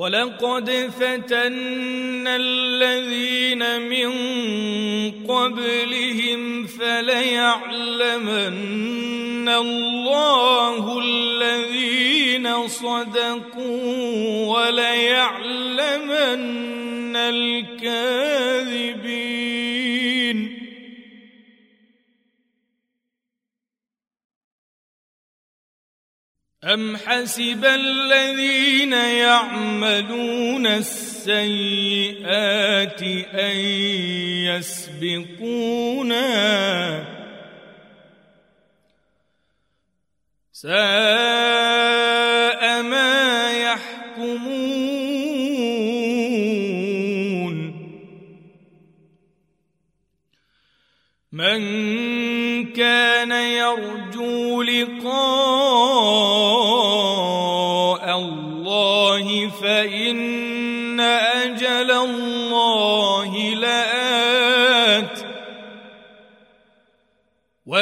ولقد فتنا الذين من قبلهم فليعلمن الله الذين صدقوا وليعلمن الكاذبين أم حسب الذين يعملون السيئات أن يسبقونا ساء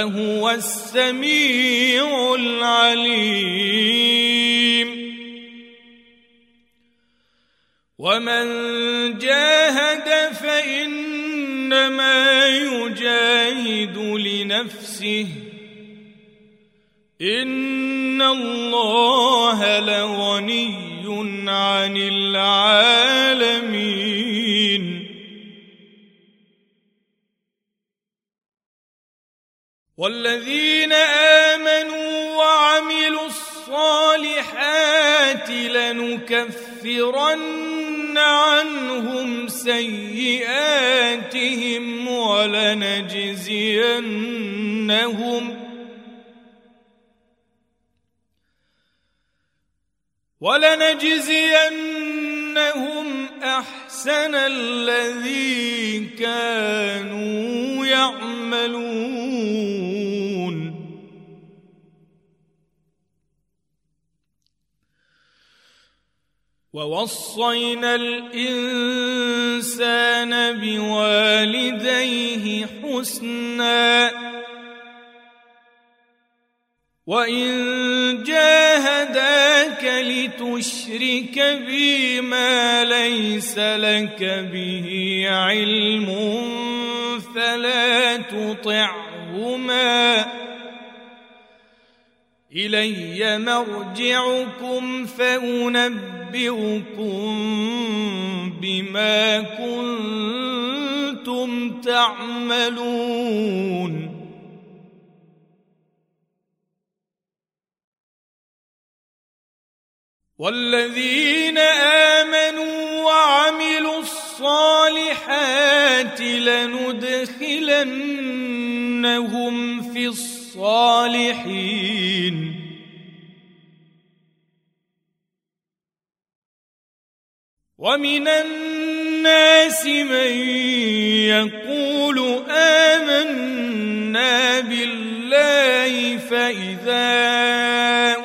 وهو السميع العليم. ومن جاهد فإنما يجاهد لنفسه. إن الله لغني عن العالمين. والذين آمنوا وعملوا الصالحات لنكفرن عنهم سيئاتهم ولنجزينهم ولنجزينهم أحسن الذي كانوا يعملون. ووصينا الإنسان بوالديه حسنا. وإن جاهداك لتشرك بي ما ليس لك به علم فلا تطعهما إلي مرجعكم فأنبئكم بما كنتم تعملون والذين آمنوا وعملوا الصالحات لندخلنهم في الصالحين. ومن الناس من يقول آمنا بالله فإذا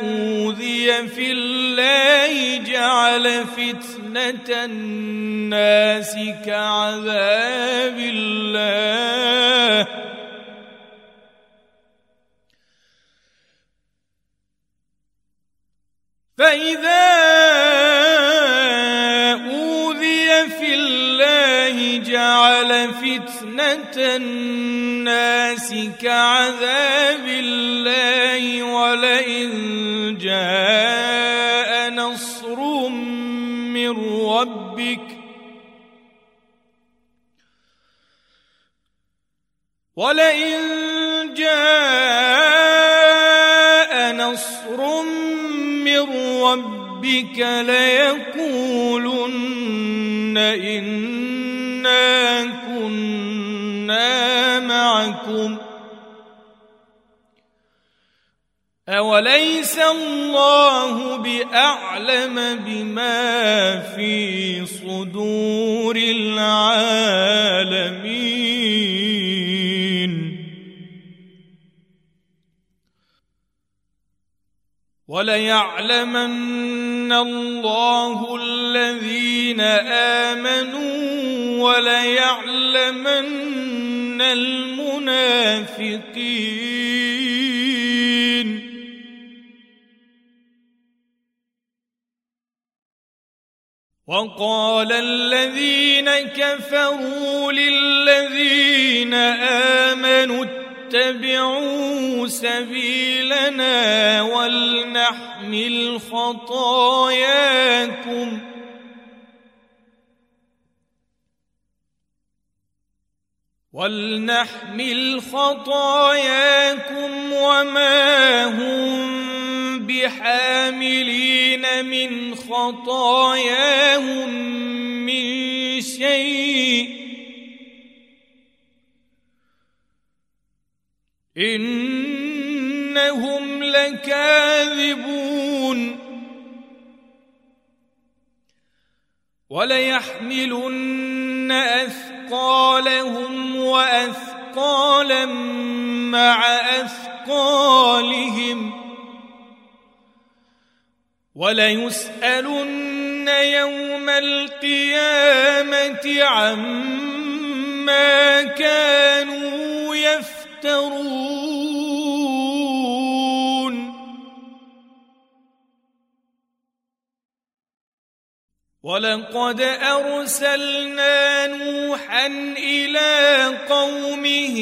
أوذي في الله جعل فتنة الناس كعذاب الله. فإذا فتنة الناس كعذاب الله ولئن جاء نصر من ربك ولئن جاء نصر من ربك ليقولن إنا كنا معكم أوليس الله بأعلم بما في صدور العالمين وليعلمن الله الذين آمنوا وليعلمن المنافقين. وقال الذين كفروا للذين آمنوا اتبعوا سبيلنا ولنحمل خطاياكم ولنحمل خطاياكم وما هم بحاملين من خطاياهم من شيء إنهم لكاذبون وليحملن أثقالهم وأثقالا مع أثقالهم وليسألن يوم القيامة عما كانوا يفترون ولقد أرسلنا نوحا إلى قومه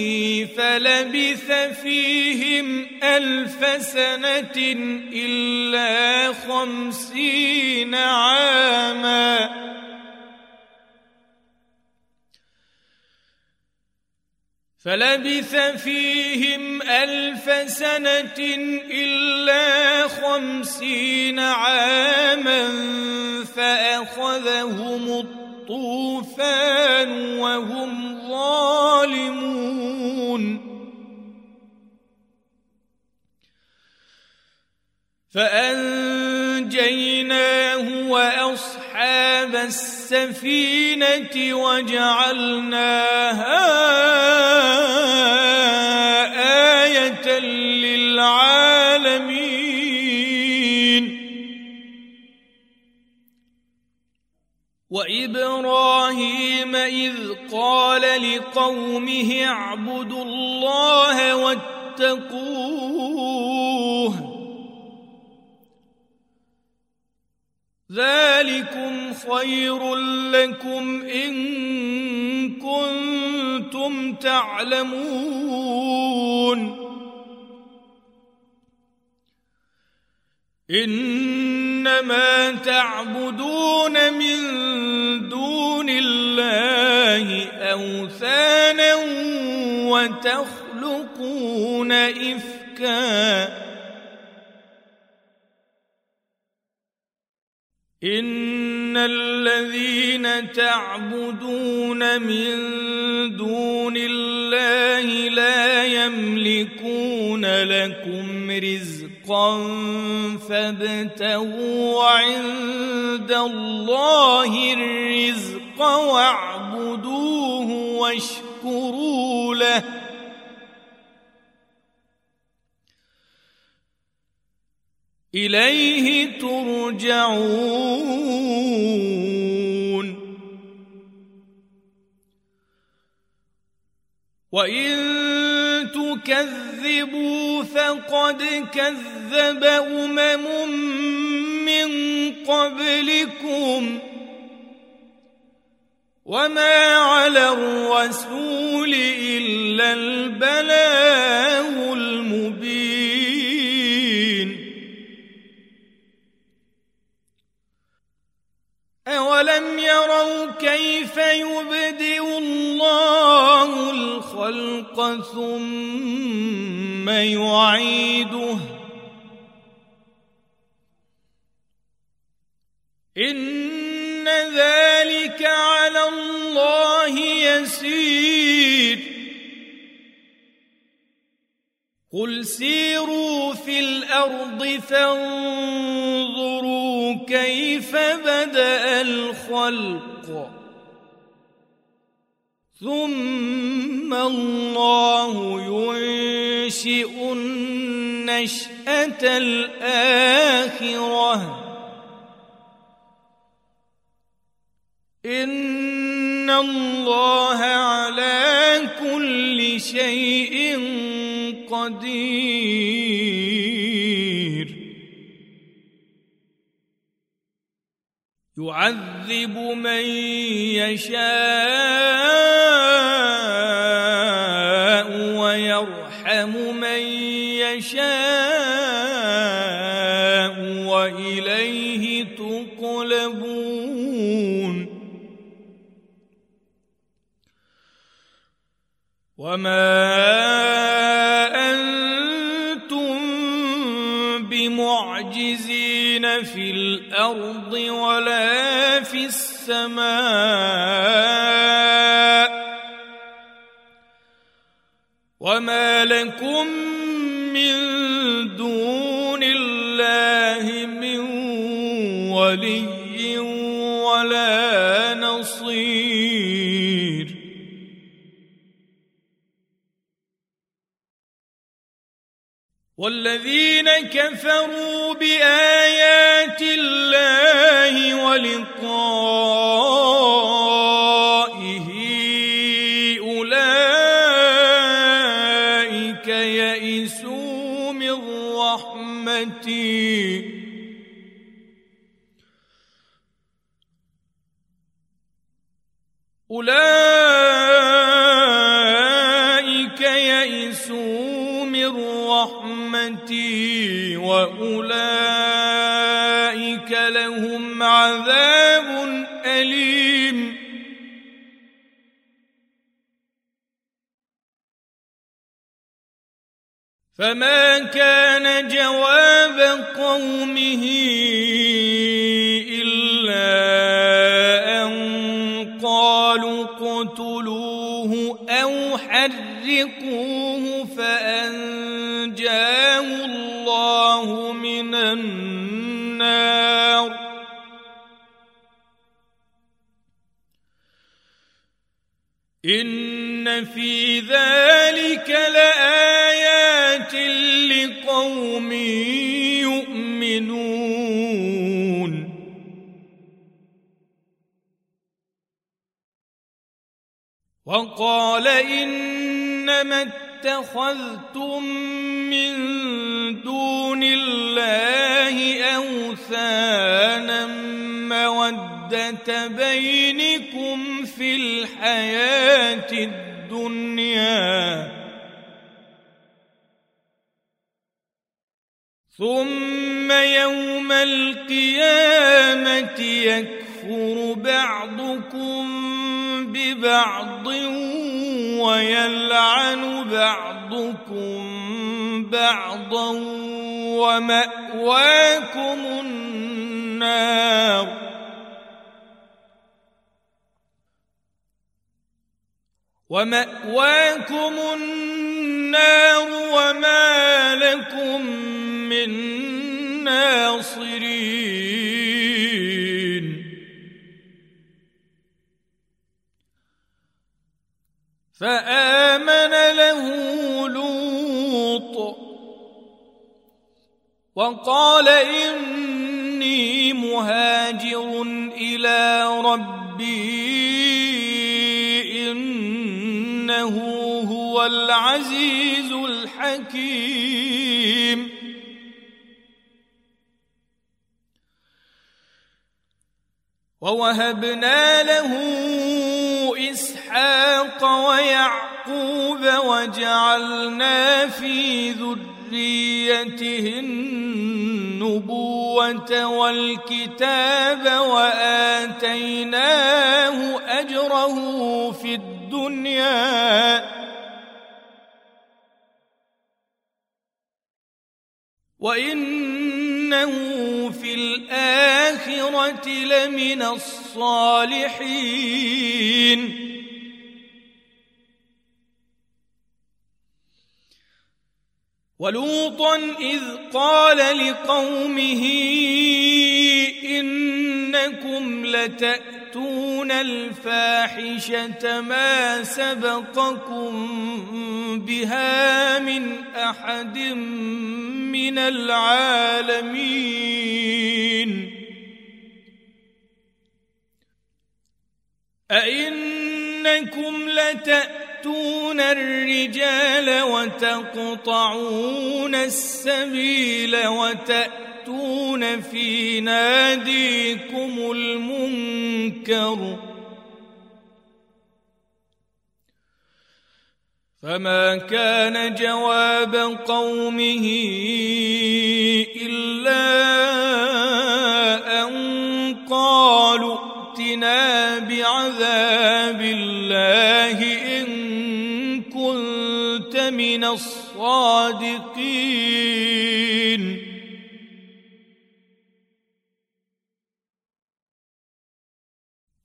فلبث فيهم ألف سنة إلا خمسين عاما. فلبث فيهم ألف سنة إلا خمسين عاما. فأخذهم الطوفان وهم ظالمون. فأنجيناه وأصحاب السفينة وجعلناها وإبراهيم إذ قال لقومه اعبدوا الله واتقوه. ذلكم خير لكم إن كنتم تعلمون. إنما تعبدون من دون الله أوثانا وتخلقون إفكاً. إن الذين تعبدون من دون الله لا يملكون لكم رزقا فابتغوا عند الله الرزق واعبدوه واشكروا له. إليه ترجعون. وإن تكذبوا فقد كذب أمم من قبلكم وما على الرسول إلا البلاغ المبين. أولم يروا كيف يبدئ الله الخلق ثم يعيده. إن ذلك على الله يسير. قل سيروا في الأرض فانظروا كيف بدأ الخلق. ثم الله ينشئ النشأة الآخرة. إن الله على كل شيء قدير. يعذب من يشاء يشاء وإليه تقلبون. وما في الأرض ولا في السماء. ولي ولا نصير. والذين كفروا بآيات الله ولقائه أولئك يئسوا من رحمتي. أولئك يئسوا من رحمتي وأولئك لهم عذاب أليم. فما كان جواب قومه حرقوه فأنجاه الله من النار. إن في ذلك لآيات لقوم يؤمنون. وقال انما اتخذتم من دون الله أوثانا مودة بينكم في الحياة الدنيا. ثم يوم القيامة يكفر بعضكم ببعض ويلعن بعضكم بعضا ومأواكم النار. ومأواكم النار وما لكم من ناصرين. فآمن له لوط وقال إني مهاجر إلى ربي إنه هو العزيز الحكيم. ووهبنا له إسحاق ويعقوب وجعلنا في ذريته النبوة والكتاب وآتيناه أجره في الدنيا. وإنه في الآخرة لمن الصالحين. ولوطا إذ قال لقومه إنكم لتأتون الفاحشة ما سبقكم بها من أحد من العالمين. أئنكم لتأتون تأتون الرجال وتقطعون السبيل وتأتون في ناديكم المنكر. فما كان جواب قومه إلا من الصادقين.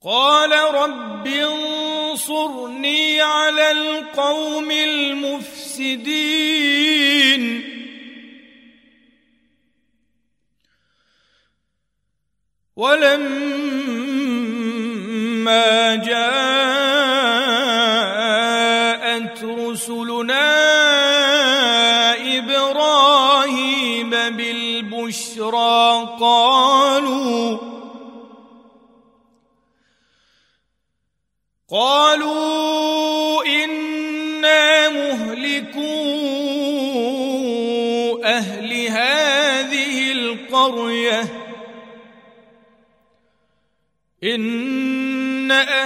قال رب انصرني على القوم المفسدين.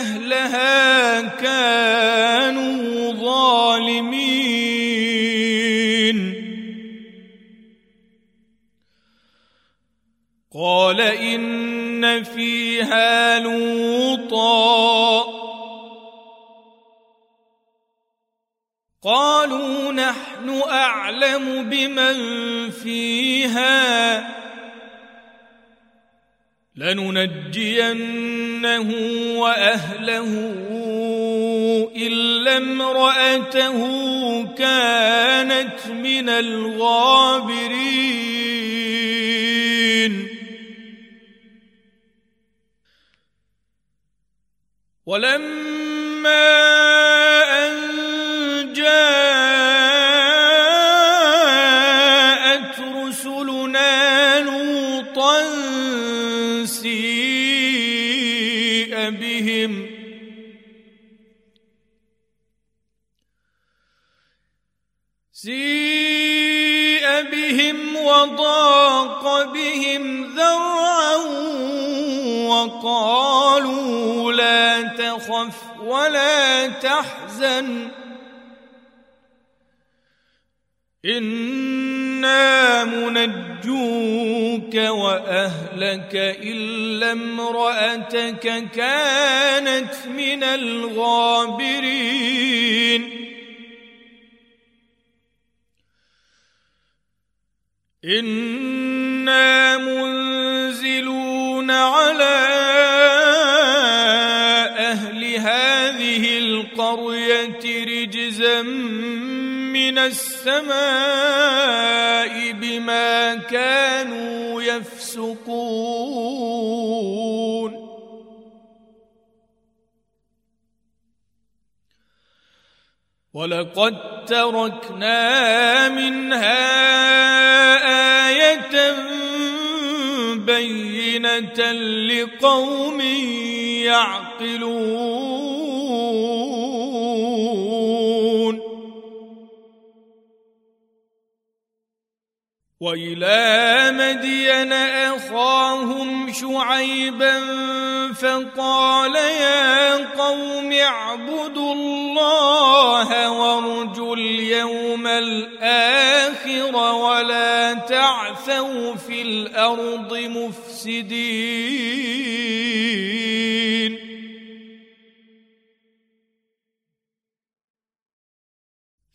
أهلها كانوا ظالمين. قال إن فيها لوطا. قالوا نحن أعلم بمن فيها. لننجينه وأهله إلا امرأته كانت من الغابرين. ولما سيء بهم وضاق بهم ذرعا وقالوا لا تخف ولا تحزن إنا منجوك وأهلك إلا امرأتك كانت من الغابرين إنا منزلون على أهل هذه القرية رجزا من السماء بما كانوا يفسقون ولقد تركنا منها آية بينة لقوم يعقلون وإلى مدين أخاهم شعيبا فقال يا قوم اعبدوا الله وارجوا اليوم الآخر ولا تعثوا في الأرض مفسدين.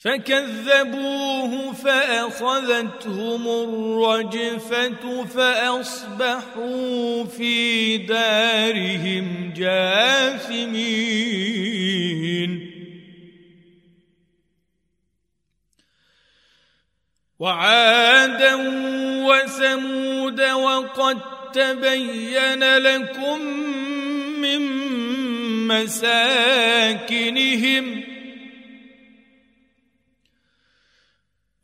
فكذبوه فأخذتهم الرجفة فأصبحوا في دارهم جاثمين. وعادا وثمود وقد تبين لكم من مساكنهم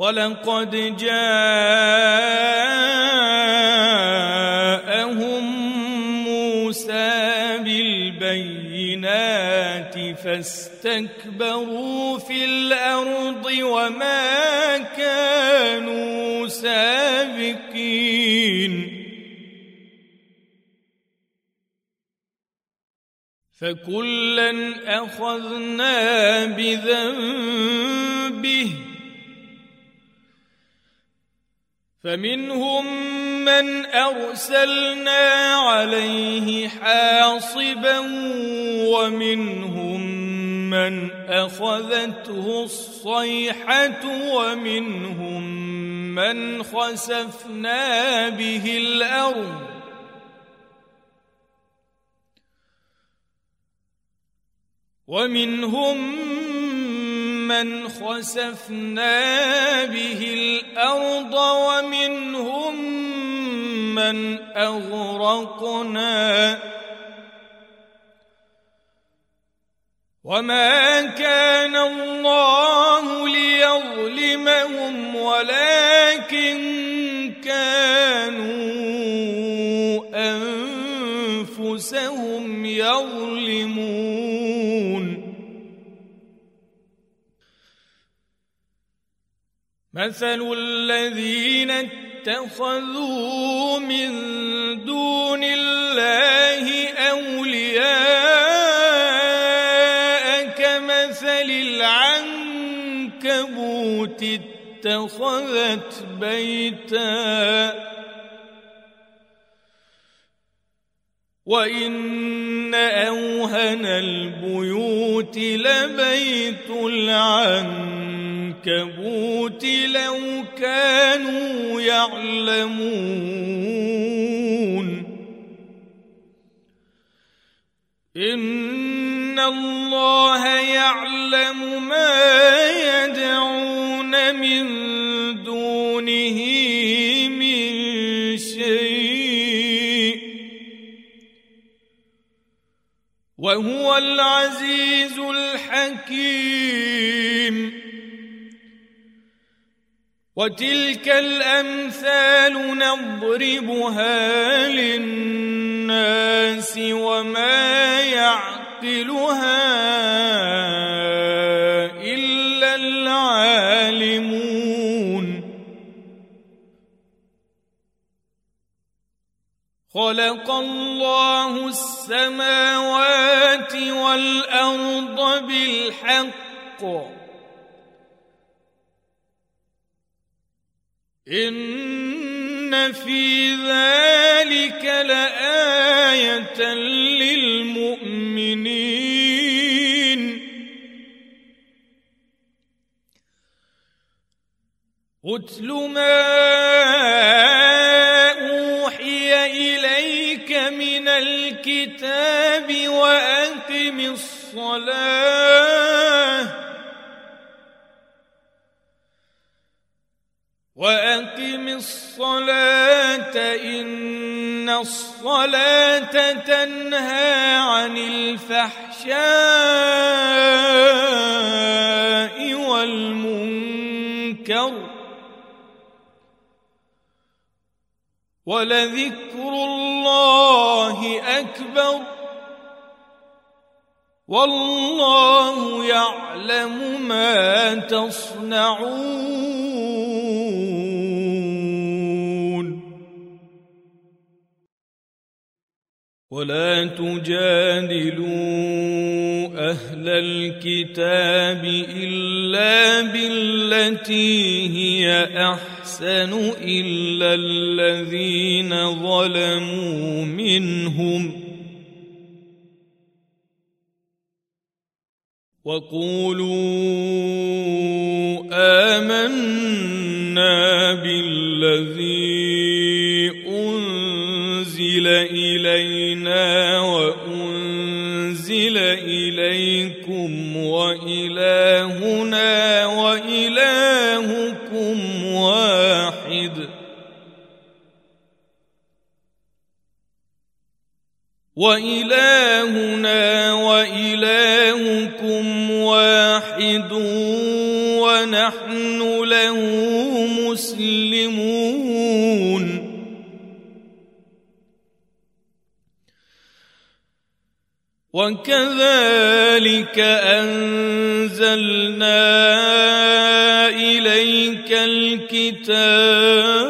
ولقد جاءهم موسى بالبينات فاستكبروا في الأرض وما كانوا سابقين. فكلا أخذنا بذنبه فمنهم من أرسلنا عليه حاصبا ومنهم من أخذته الصيحة ومنهم من خسفنا به الأرض. ومنهم من خسفنا به الأرض ومنهم من أغرقنا وما كان الله مثل الذين اتخذوا من دون الله اولياء كمثل العنكبوت اتخذت بيتا وان اوهن البيوت لبيت العنكبوت لو كانوا يعلمون. إن الله يعلم ما يدعون من دونه من شيء. وهو العزيز الحكيم. وتلك الأمثال نضربها للناس وما يعقلها إلا العالمون. خلق الله السماوات والأرض بالحق. إن في ذلك لآية للمؤمنين. اتل ما أوحي إليك من الكتاب وأقم الصلاة. وأقم الصلاة إن الصلاة تنهى عن الفحشاء والمنكر. ولذكر الله أكبر. والله يعلم ما تصنعون. ولا تجادلوا أهل الكتاب إلا بالتي هي أحسن إلا الذين ظلموا منهم. وقولوا آمنا بالذي وإلهنا وإلهكم واحد ونحن له مسلمون. وكذلك أنزلنا إليك الكتاب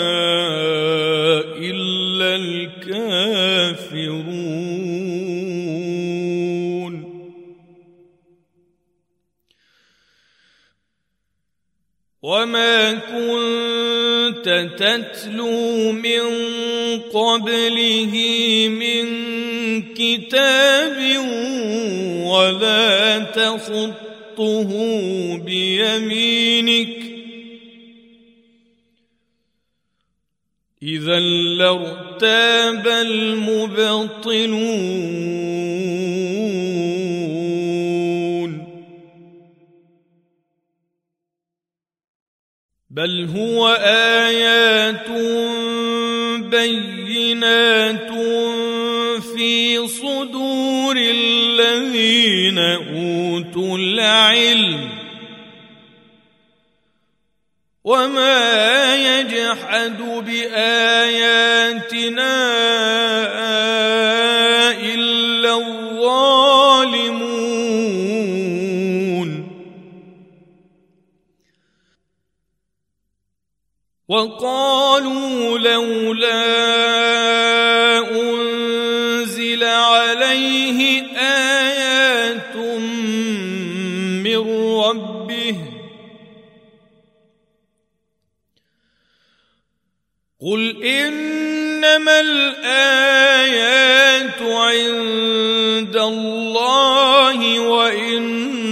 وما كنت تتلو من قبله من كتاب ولا تخطه بيمينك اذا لارتاب المبطلون بل هو ايات بينات في صدور الذين اوتوا العلم وما يجحد باياتنا وقالوا لولا أنزل عليه آيات من ربه قل إنما الآيات عند الله وإنما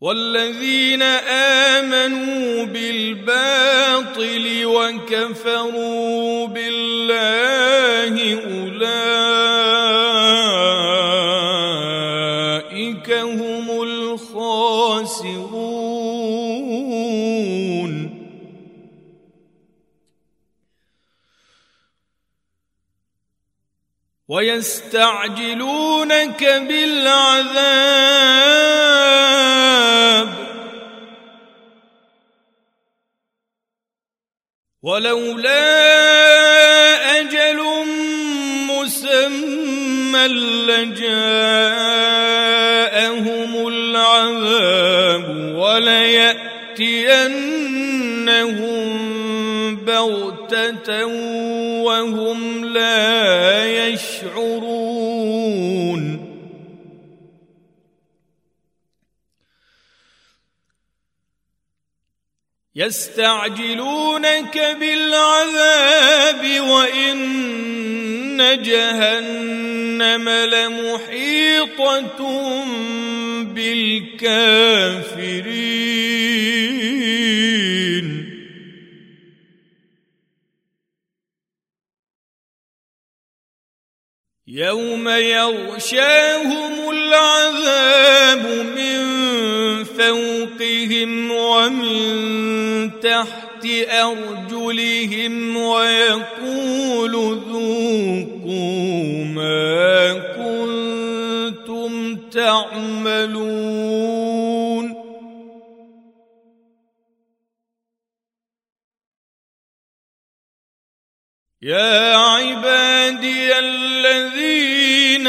والذين آمنوا بالباطل وكفروا بالله أولئك هم الخاسرون. ويستعجلونك بالعذاب ولولا أجل مسمى لجاءهم العذاب وليأتينهم بغتة وهم لا يشعرون. يستعجلونك بالعذاب وإن جهنم لمحيطة بالكافرين. يوم يغشاهم العذاب من فوقهم ومن تحت أرجلهم ويقول ذوقوا ما كنتم تعملون. يا عبادي الذين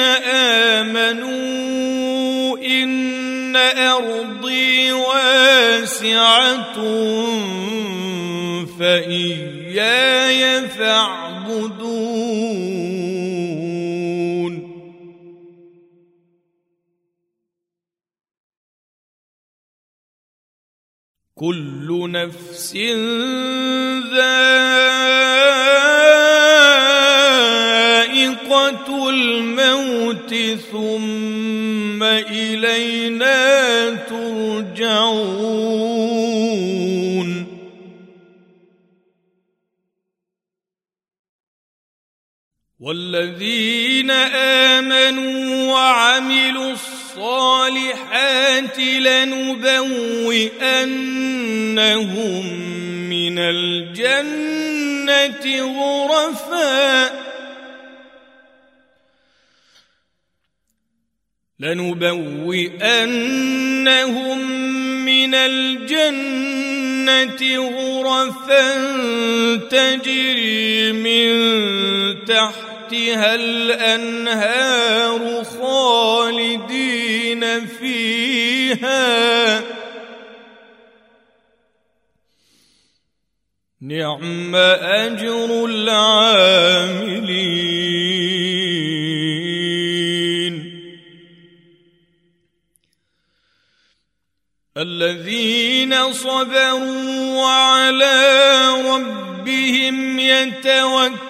آمنوا إن أرضي واسعة فإياي فاعبدون. كل نفس ذائقة الموت ثم إلينا ترجعون. والذين آمنوا وعملوا الصالحات لنبوئنهم من الجنة غرفا. لنبوئنهم من الجنة غرفا تجري من تحتها الأنهار خالدين فيها. نعم أجر العاملين. الذين صبروا وعلى ربهم يتوكلون.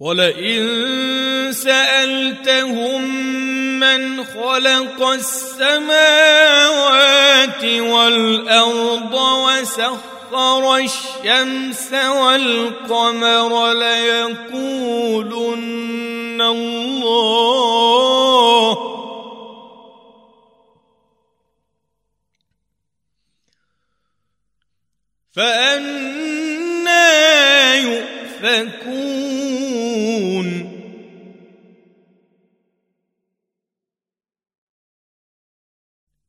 ولئن سألتهم من خلق السماوات والأرض وسخر الشمس والقمر ليقولن الله فأنا يؤفكون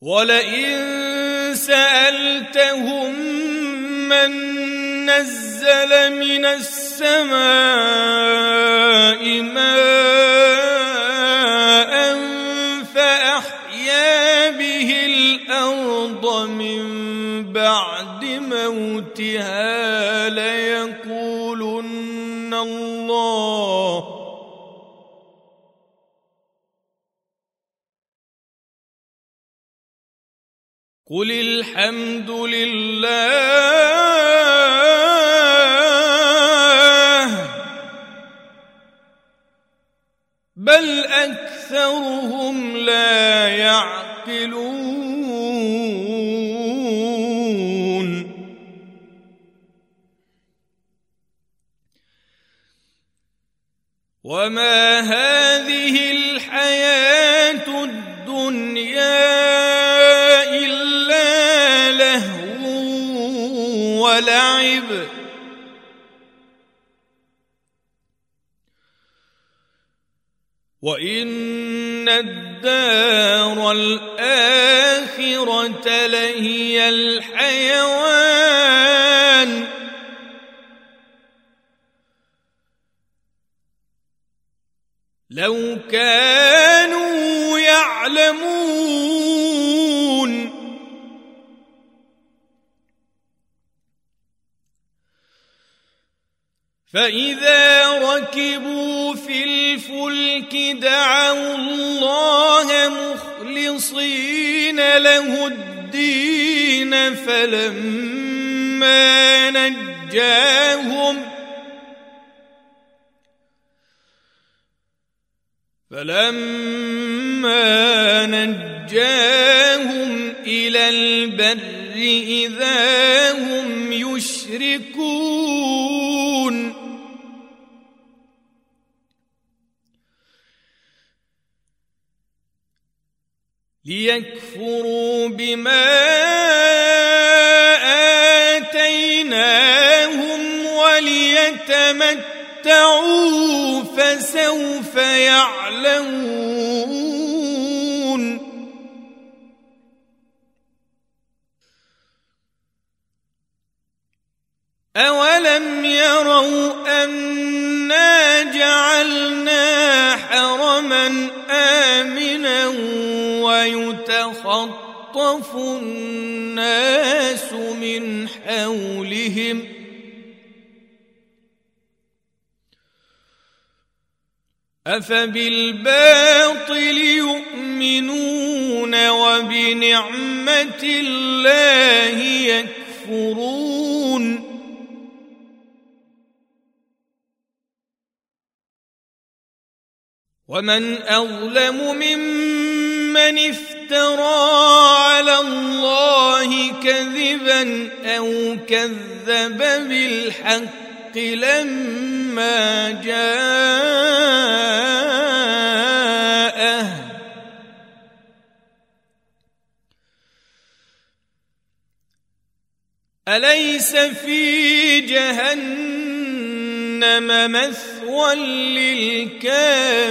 ولئن سالتهم من نزل من السماء ماء فاحيا به الأرض من بعد موتها ليقولن الله قل الحمد لله بل اكثرهم لا يعقلون وان الدار الاخره لهي الحيوان لو كانوا يعلمون فإذا فلما نجاهم فلما نجاهم إلى البر إذا هم يشركون ليكفروا بما وليتمتعوا فسوف يعلمون. أولم يروا أنا جعلنا حرما آمنا ويتخطف الناس من حولهم أفبالباطل يؤمنون وبنعمة الله يكفرون ومن أظلم ممن افترى على الله كذبا أو كذب بالحق لما جاءه. أليس في جهنم مثوى للكافرين؟